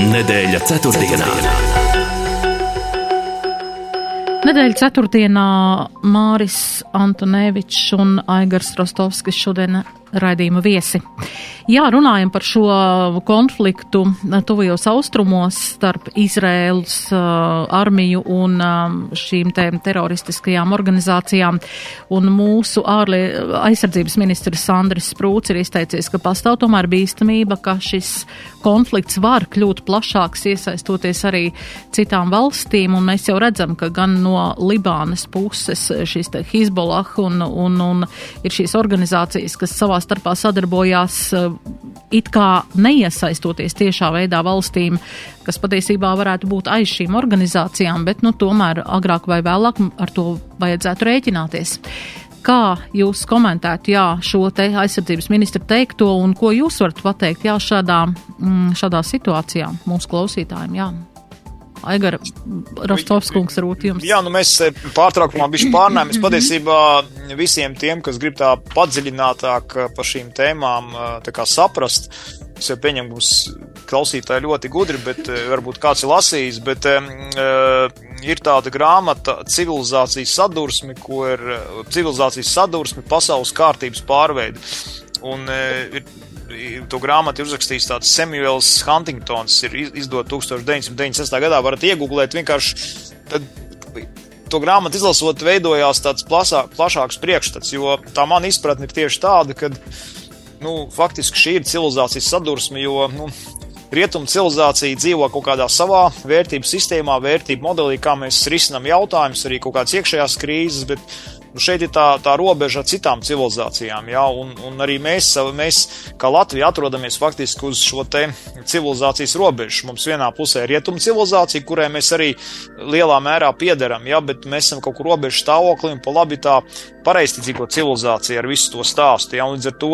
S4: Nedēļa ceturtdienā.
S1: Nedēļa ceturtdienā Māris Antonevičs un Aigars Rostovskis šodien raidījuma viesi. Jā, runājam par šo konfliktu tuvajos austrumos starp Izraēlas uh, armiju un um, šīm te teroristiskajām organizācijām. Un mūsu ārlie aizsardzības ministrs Sandris Sprūts ir izteicies, ka pastāv tomēr bīstamība, ka šis konflikts var kļūt plašāks, iesaistoties arī citām valstīm. Un mēs jau redzam, ka gan no Libānas puses šis te Hizbollah un, un, un ir šīs organizācijas, kas savā starpā sadarbojās it kā neiesaistoties tiešā veidā valstīm, kas patiesībā varētu būt aiz šīm organizācijām, bet nu, tomēr agrāk vai vēlāk ar to vajadzētu rēķināties. Kā jūs komentētu jā, šo te aizsardzības ministra teikto un ko jūs varat pateikt jā, šādā, mm, šādā situācijā mūsu klausītājiem? Jā. Aigara Rostovskungs rūt jums.
S2: Jā, nu mēs pārtraukumā bišķi pārnājam. Es patiesībā visiem tiem, kas grib tā padziļinātāk par šīm tēmām tā kā saprast, es jau pieņemu, mums klausītāji ļoti gudri, bet varbūt kāds ir lasījis, bet uh, ir tāda grāmata civilizācijas sadursme, ko ir civilizācijas sadursme pasaules kārtības pārveidi. Un uh, ir to grāmatu uzrakstījis tāds Samuels Huntingtons, ir izdot 1996. gadā, varat iegūglēt vienkārši. Tad, To grāmatu izlasot, veidojās tāds plasā, plašāks priekšstats, jo tā mana izpratne ir tieši tāda, ka nu, faktiski šī ir civilizācijas sadursme, jo nu, rietumu civilizācija dzīvo kaut kādā savā vērtību sistēmā, vērtību modelī, kā mēs risinām jautājumus, arī kaut kādas iekšējās krīzes, bet Nu, šeit ir tā, tā robeža ar citām civilizācijām, jā, un, un arī mēs, mēs, kā Latvija, atrodamies faktiski uz šo civilizācijas robežu. Mums vienā pusē ir rietumu civilizācija, kurai mēs arī lielā mērā piederam, jā, bet mēs esam kaut kur robežu stāvoklī un pa labi tā pareizticīgo civilizācija ar visu to stāstu, jā, un līdz ar to,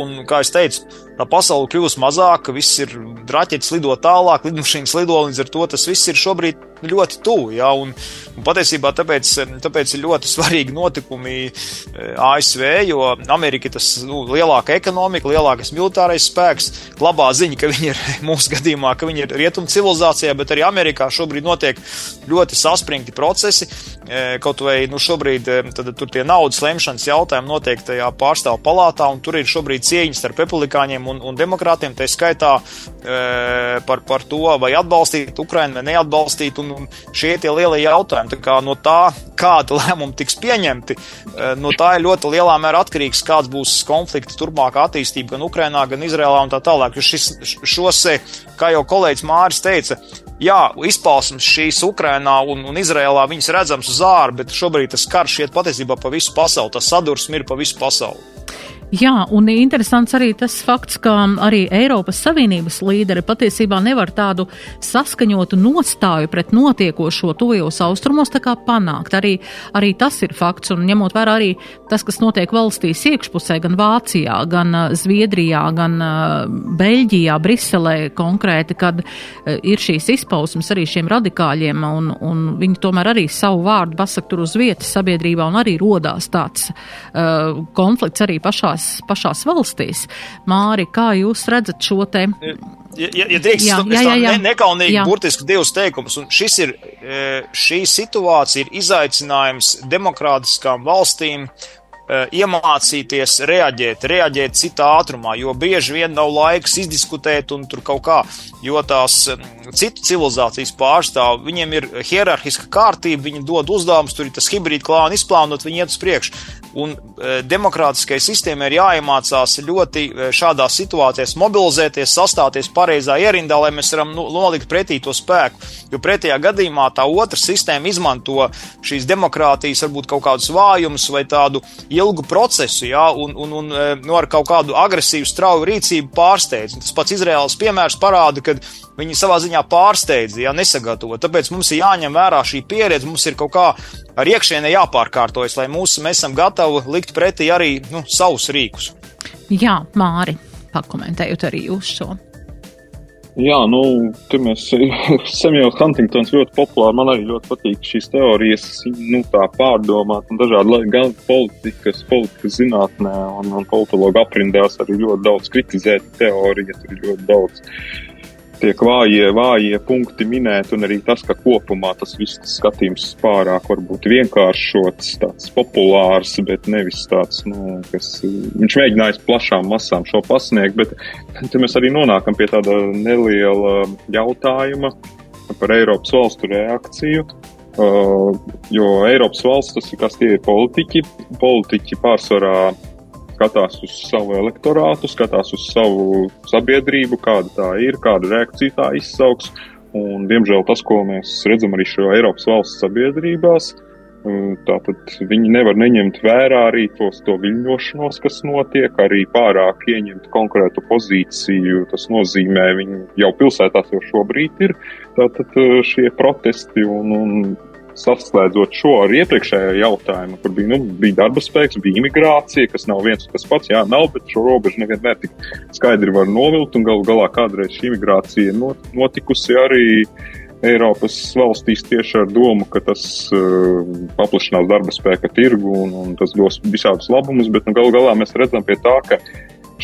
S2: un kā es teicu, tā pasaule kļūst mazāka, viss ir raķetes lido tālāk, lidmašīnas lido, līdz ar to tas viss ir šobrīd ļoti tuvu. Ja, un, un patiesībā tāpēc, tāpēc ir ļoti svarīgi notikumi ASV, jo Amerika ir tas nu, lielāka ekonomika, lielākais militārais spēks. Labā ziņa, ka viņi ir mūsu gadījumā, ka viņi ir rietumu civilizācijā, bet arī Amerikā šobrīd notiek ļoti saspringti procesi. Kaut vai nu, šobrīd tad, tur tie naudas lemšanas jautājumi notiek tajā pārstāvu palātā, un tur ir šobrīd cieņas starp republikāņiem un, un demokrātiem, tā skaitā par, par to, vai atbalstīt Ukrainu vai neatbalstīt. Un, un šie ir tie lielie jautājumi. Tā kā no tā, kāda lēmuma tiks pieņemti, no tā ir ļoti lielā mērā atkarīgs, kāds būs konflikta turpmākā attīstība gan Ukrainā, gan Izrēlā un tā tālāk. Jo šis, šos, kā jau kolēģis Māris teica, jā, izpausmes šīs Ukrainā un, un Izrēlā viņas redzams uz ārā, bet šobrīd tas karš iet patiesībā pa visu pasauli, tas sadursme ir pa visu pasauli.
S1: Jā, un interesants arī tas fakts, ka arī Eiropas Savienības līderi patiesībā nevar tādu saskaņotu nostāju pret notiekošo tuvajos austrumos tā kā panākt. Arī, arī tas ir fakts, un ņemot vērā arī tas, kas notiek valstīs iekšpusē, gan Vācijā, gan Zviedrijā, gan Beļģijā, Briselē konkrēti, kad ir šīs izpausmes arī šiem radikāļiem, un, un viņi tomēr arī savu vārdu pasaka tur uz vietas sabiedrībā, un arī rodās tāds uh, konflikts arī pašās pašās, pašās valstīs. Māri, kā jūs redzat šo te?
S2: Ja, ja, ja drīkst, jā, jā, jā, jā. Ne, nekaunīgi jā. burtiski divus teikumus, un šis ir, šī situācija ir izaicinājums demokrātiskām valstīm iemācīties reaģēt, reaģēt citā ātrumā, jo bieži vien nav laiks izdiskutēt un tur kaut kā, jo tās citu civilizācijas pārstāv, viņiem ir hierarhiska kārtība, viņi dod uzdevumus, tur ir tas hibrīd klāna izplānot, viņi iet uz priekšu. Un e, demokrātiskai sistēmai ir jāiemācās ļoti e, šādās situācijās mobilizēties, sastāties pareizā ierindā, lai mēs varam nu, nolikt pretī to spēku. Jo pretējā gadījumā tā otra sistēma izmanto šīs demokrātijas varbūt kaut kādus vājumus vai tādu ilgu procesu, jā, un, un, un e, nu, ar kaut kādu agresīvu, strauju rīcību pārsteidz. Tas pats Izraels piemērs parāda, ka viņi savā ziņā pārsteidz, ja nesagatavo. Tāpēc mums ir jāņem vērā šī pieredze, mums ir kaut kā ar iekšienē jāpārkārtojas, lai mūsu, mēs esam gatavi likt pretī arī nu, savus rīkus.
S1: Jā, Māri, pakomentējot arī jūs šo.
S3: Jā, nu, tur mēs Samuels Huntingtons ļoti populāri. Man arī ļoti patīk šīs teorijas, nu, tā pārdomāt un dažādi gan politikas, politikas zinātnē un, un politologu aprindās arī ļoti daudz kritizēt teoriju, tur ir ļoti daudz tiek vājie, vājie punkti minēti, un arī tas, ka kopumā tas viss skatījums pārāk varbūt vienkāršots, tāds populārs, bet nevis tāds, nu, kas viņš mēģinājis plašām masām šo pasniegt, bet te mēs arī nonākam pie tāda neliela jautājuma par Eiropas valstu reakciju. Uh, jo Eiropas valsts tas ir kas tie ir politiķi. Politiķi pārsvarā skatās uz savu elektorātu, skatās uz savu sabiedrību, kāda tā ir, kādu reakciju tā izsauks. Un, diemžēl tas, ko mēs redzam arī šo Eiropas valsts sabiedrībās, uh, tātad viņi nevar neņemt vērā arī tos, to viļņošanos, kas notiek, arī pārāk ieņemt konkrētu pozīciju. Tas nozīmē, viņi jau pilsētās jau šobrīd ir tātad uh, šie protesti un, un saslēdzot šo ar iepriekšējo jautājumu, kur bija, nu, bija darba spēks, bija imigrācija, kas nav viens un tas pats, jā, nav, bet šo robežu nevienmēr tik skaidri var novilkt, un galu galā kādreiz šī imigrācija notikusi arī Eiropas valstīs tieši ar domu, ka tas uh, paplašinās darba spēka tirgu un, un tas dos visādus labumus, bet nu, galu galā mēs redzam pie tā, ka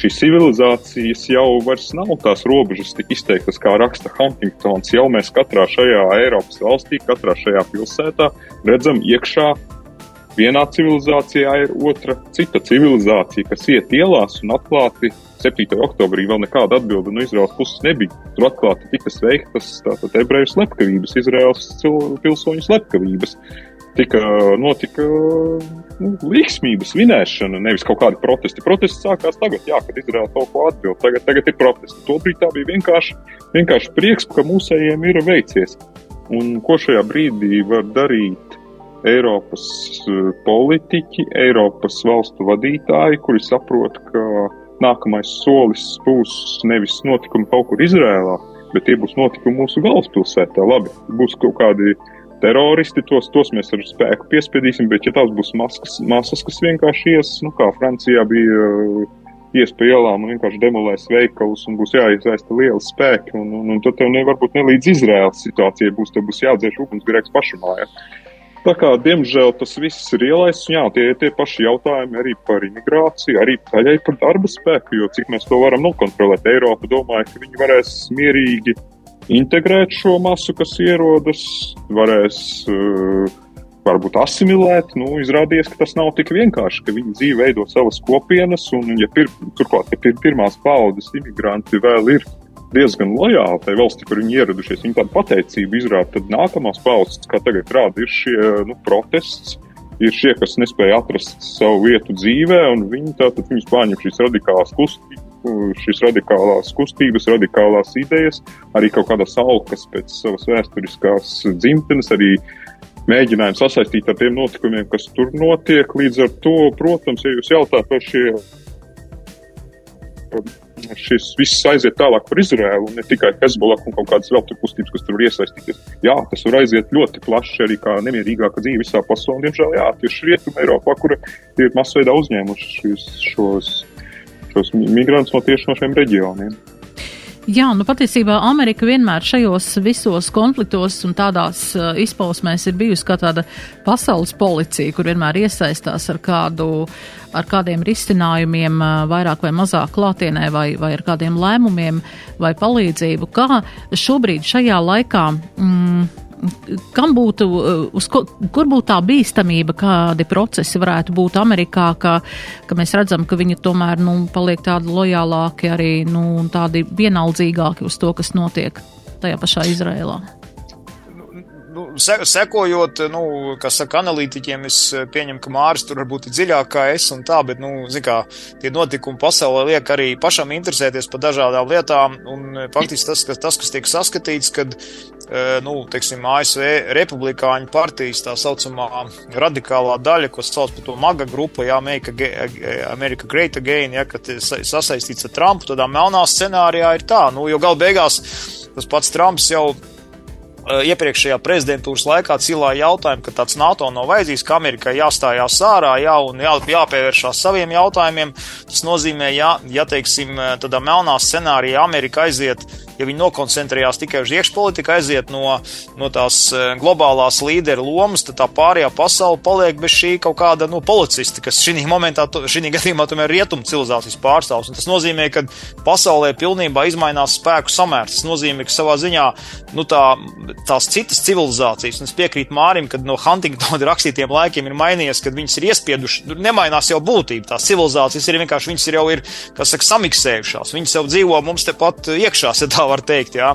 S3: šīs civilizācijas jau vairs nav tās robežas tik izteiktas, kā raksta Huntingtons. Jau mēs katrā šajā Eiropas valstī, katrā šajā pilsētā redzam iekšā. Vienā civilizācijā ir otra cita civilizācija, kas iet ielās un atklāti 7. oktobrī vēl nekāda atbilde no Izraels puses nebija. Tur atklāti tika veiktas ebreju slepkavības, Izraels pilsoņu slepkavības tika notika nu, līksmības svinēšana, nevis kaut kādi protesti. Protesti sākās tagad, jā, kad Izraela kaut ko atbild. Tagad, tagad ir protesti. Tobrīd tā bija vienkārši, vienkārši prieks, ka mūsējiem ir veicies. Un ko šajā brīdī var darīt Eiropas eh, politiķi, Eiropas valstu vadītāji, kuri saprot, ka nākamais solis būs nevis notikumi kaut kur Izrēlā, bet tie būs notikumi mūsu galvaspilsētā. Labi, būs kaut kādi uh, teroristi, tos, tos mēs ar spēku piespiedīsim, bet ja tās būs maskas, masas, kas vienkārši ies, nu kā Francijā bija uh, ies pa ielām un vienkārši demolēs veikalus un būs jāiesaista liela spēki. Un, un, un tad tev ne, varbūt ne līdz Izraēlas situācijai būs, tev būs jādzēš ugunsgrēks pašamājā. Tā kā, diemžēl, tas viss ir ielaists, jā, tie ir tie paši jautājumi arī par imigrāciju, arī daļai par darba spēku, jo cik mēs to varam nokontrolēt. Eiropa domāja, ka viņi varēs mierīgi integrēt šo masu, kas ierodas, varēs uh, varbūt asimilēt. Nu, izrādījās, ka tas nav tik vienkārši, ka viņi dzīve veido savas kopienas, un, ja pir, turklāt, ja pir, pirmās paudzes imigranti vēl ir diezgan lojāli tai valsti, kur viņi ieradušies, viņi tādu pateicību izrāda, tad nākamās paudzes, kā tagad rāda, ir šie nu, protests. Ir šie, kas nespēja atrast savu vietu dzīvē, un viņi tātad viņus pārņem šīs radikālās kustības, šīs radikālās kustības, radikālās idejas, arī kaut kādas alkas pēc savas vēsturiskās dzimtenes, arī mēģinājumi sasaistīt ar tiem notikumiem, kas tur notiek. Līdz ar to, protams, ja jūs jautājat par šie, šis viss aiziet tālāk par Izraēlu, ne tikai Hezbollah un kaut kādas vēl tur kustības, kas tur var iesaistīties. Jā, tas var aiziet ļoti plaši arī kā nemierīgāka dzīve visā pasaulē. Diemžēl, jā, tieši Rietuma Eiropā, kur ir masveidā uzņēmuši šos, šos, šos migrantus no tieši no šiem reģioniem.
S1: Jā, nu patiesībā Amerika vienmēr šajos visos konfliktos un tādās uh, izpausmēs ir bijusi kā tāda pasaules policija, kur vienmēr iesaistās ar kādu, ar kādiem risinājumiem, uh, vairāk vai mazāk klātienē vai, vai ar kādiem lēmumiem vai palīdzību. Kā šobrīd šajā laikā. Mm, kam būtu, uz ko, kur būtu tā bīstamība, kādi procesi varētu būt Amerikā, ka, ka mēs redzam, ka viņi tomēr, nu, paliek tādi lojālāki arī, nu, tādi vienaldzīgāki uz to, kas notiek tajā pašā Izrēlā?
S2: nu, se, sekojot, nu, kas saka, analītiķiem, es pieņemu, ka Māris tur varbūt ir dziļāk kā es un tā, bet, nu, zin kā, tie notikumi pasaulē liek arī pašam interesēties par dažādām lietām, un faktiski tas, kas, tas, kas tiek saskatīts, kad, nu, teiksim, ASV republikāņu partijas tā saucamā radikālā daļa, ko sauc par to maga grupu, jā, America, America Great Again, ja, kad sasaistīts ar Trumpu, tādā melnā scenārijā ir tā, nu, jo gal beigās tas pats Trumps jau iepriekšējā prezidentūras laikā cilāja jautājumu, ka tāds NATO nav vajadzīgs, ka Amerikai jāstājās ārā, jā, un jā, jāpievēršās saviem jautājumiem. Tas nozīmē, ja, ja teiksim, tādā melnā scenārijā Amerika aiziet, ja viņi nokoncentrējās tikai uz iekšpolitiku, aiziet no, no tās eh, globālās līderu lomas, tad tā pārējā pasaule paliek bez šī kaut kāda nu, policista, kas šī momentā, šī gadījumā tomēr ir rietumu civilizācijas pārstāvs. Un tas nozīmē, ka pasaulē pilnībā izmainās spēku samērs. Tas nozīmē, ka savā ziņā nu, tā tās citas civilizācijas, un es piekrītu Mārim, ka no Huntingtona rakstītiem laikiem ir mainījies, kad viņas ir iespiedušas, nu, nemainās jau būtība. Tās civilizācijas ir vienkārši, viņas ir jau ir, kas saka, samiksējušās. Viņas jau dzīvo mums tepat iekšā, ja tā var teikt, jā.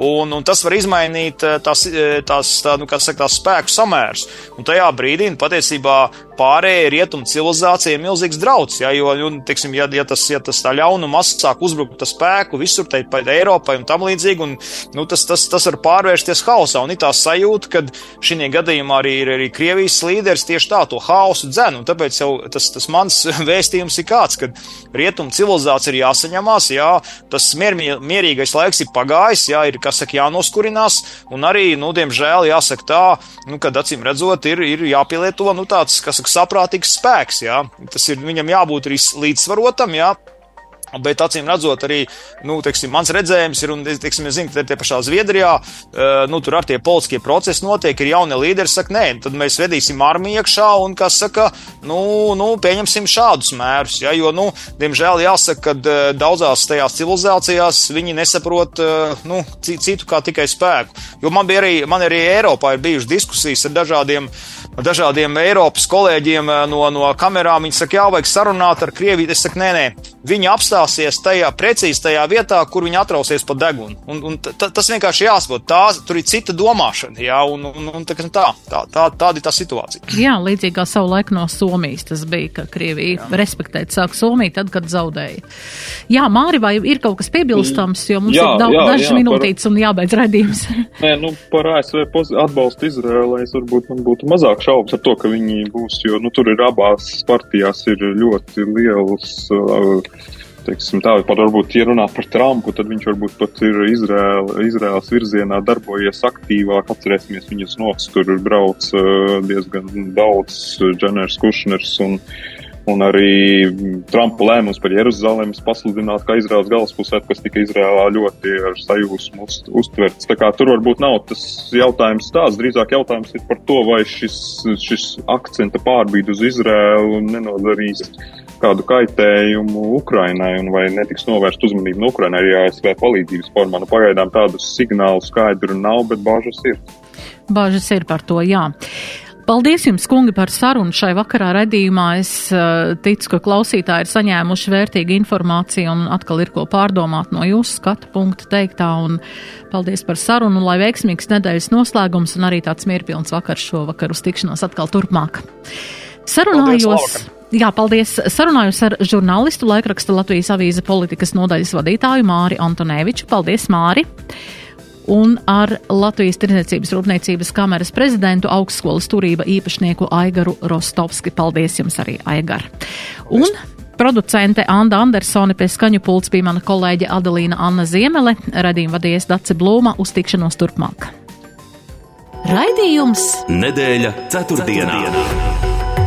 S2: Un, un tas var izmainīt eh, tās, eh, tās, tā, nu, saka, tās spēku samērs. Un tajā brīdī nu, patiesībā pārējai rietumu civilizācija ir milzīgs drauds. Ja, jo, un, teiksim, ja, ja, tas, ja tas tā ļaunuma masa sāk uzbrukt spēku visur, tai pa Eiropai un tam līdzīgi, un nu, tas, tas, tas var pārvērsties haosā. Un ir tā sajūta, ka šī gadījumā arī ir arī Krievijas līderis tieši tā to haosu dzen. Un tāpēc jau tas, tas mans vēstījums ir kāds, ka rietumu civilizācija ir jāsaņemās, jā, tas mier, mierīgais laiks ir pagājis, jā, ir, kas saka, jānoskurinās, un arī, nu, diemžēl, jāsaka tā, nu, kad acīm redzot, ir, ir jāpielieto, nu, tāds, kas saka, saprātīgs spēks. Jā. Tas ir viņam jābūt arī līdzsvarotam, jā, Bet acīm redzot, arī nu, teiksim, mans redzējums ir, un teiksim, es zinu, ka tie pašā Zviedrijā, nu, tur ar tie politiskie procesi notiek, ir jauni līderi, saka, nē, tad mēs vedīsim armiju iekšā un, kas saka, nu, nu pieņemsim šādus mērus. Ja, jo, nu, diemžēl jāsaka, ka daudzās tajās civilizācijās viņi nesaprot nu, citu kā tikai spēku. Jo man bija arī, man arī Eiropā ir bijušas diskusijas ar dažādiem, dažādiem Eiropas kolēģiem no, no kamerām. Viņi saka, jā, vajag sarunāt ar Krieviju. Es saku, nē, nē, viņi apstākļi apstāsies tajā precīzi tajā vietā, kur viņi atrausies pa degunu. Un, un tas vienkārši jāsaprot. Tā, tur ir cita domāšana, jā, un, un, un tā, tā, tā, tā, tāda ir tā situācija.
S1: Jā, līdzīgā savu laiku no Somijas tas bija, ka Krievija respektēt sāk Somiju tad, kad zaudēja. Jā, Māri, vai ir kaut kas piebilstams, jo mums jā, ir daudz, jā, dažas jā, minūtītes par... un jābeidz redzījums.
S3: Nē, nu, par ASV atbalstu Izrēlē es varbūt man būtu mazāk šaubas ar to, ka viņi būs, jo, nu, tur ir abās partijās ir ļoti liels. Uh, teiksim, tā, pat varbūt, ja runā par Trumpu, tad viņš varbūt pat ir Izraēla, Izraēlas virzienā darbojies aktīvāk. Atcerēsimies, viņas nots tur brauc diezgan daudz, Dženers Kušners un, Un arī Trumpa lēmums par Jeruzalemes pasludināt, kā Izraels galvaspilsētu, kas tika Izrēlā ļoti ar sajūsmu uz, uztverts. Tā kā tur varbūt nav tas jautājums tāds, drīzāk jautājums ir par to, vai šis, šis akcenta pārbīd uz Izrēlu nenodarīs kādu kaitējumu Ukrainai un vai netiks novērst uzmanību no Ukrainai arī ASV palīdzības formā. Nu, pagaidām tādus signālus skaidru nav, bet bāžas ir.
S1: Bāžas ir par to, jā. Paldies jums, kungi, par sarunu šai vakarā redījumā. Es uh, ticu, ka klausītāji ir saņēmuši vērtīgu informāciju un atkal ir ko pārdomāt no jūsu skatu punkta teiktā. Un paldies par sarunu, lai veiksmīgs nedēļas noslēgums un arī tāds mierpilns vakars šovakar uz tikšanos atkal turpmāk. Sarunājos. Paldies, Jā, paldies. Sarunājos ar žurnālistu laikraksta Latvijas avīze politikas nodaļas vadītāju Māri Antonēviču. Paldies, Māri! un ar Latvijas Tirniecības rūpniecības kameras prezidentu augstskolas turība īpašnieku Aigaru Rostovski. Paldies jums arī, Aigar! Un producente Anda Andersone pie skaņu pults bija mana kolēģe Adelīna Anna Ziemele, redījuma vadies Dace Blūma uz tikšanos turpmāk.
S12: Raidījums
S4: Nedēļa ceturtdienā. ceturtdienā.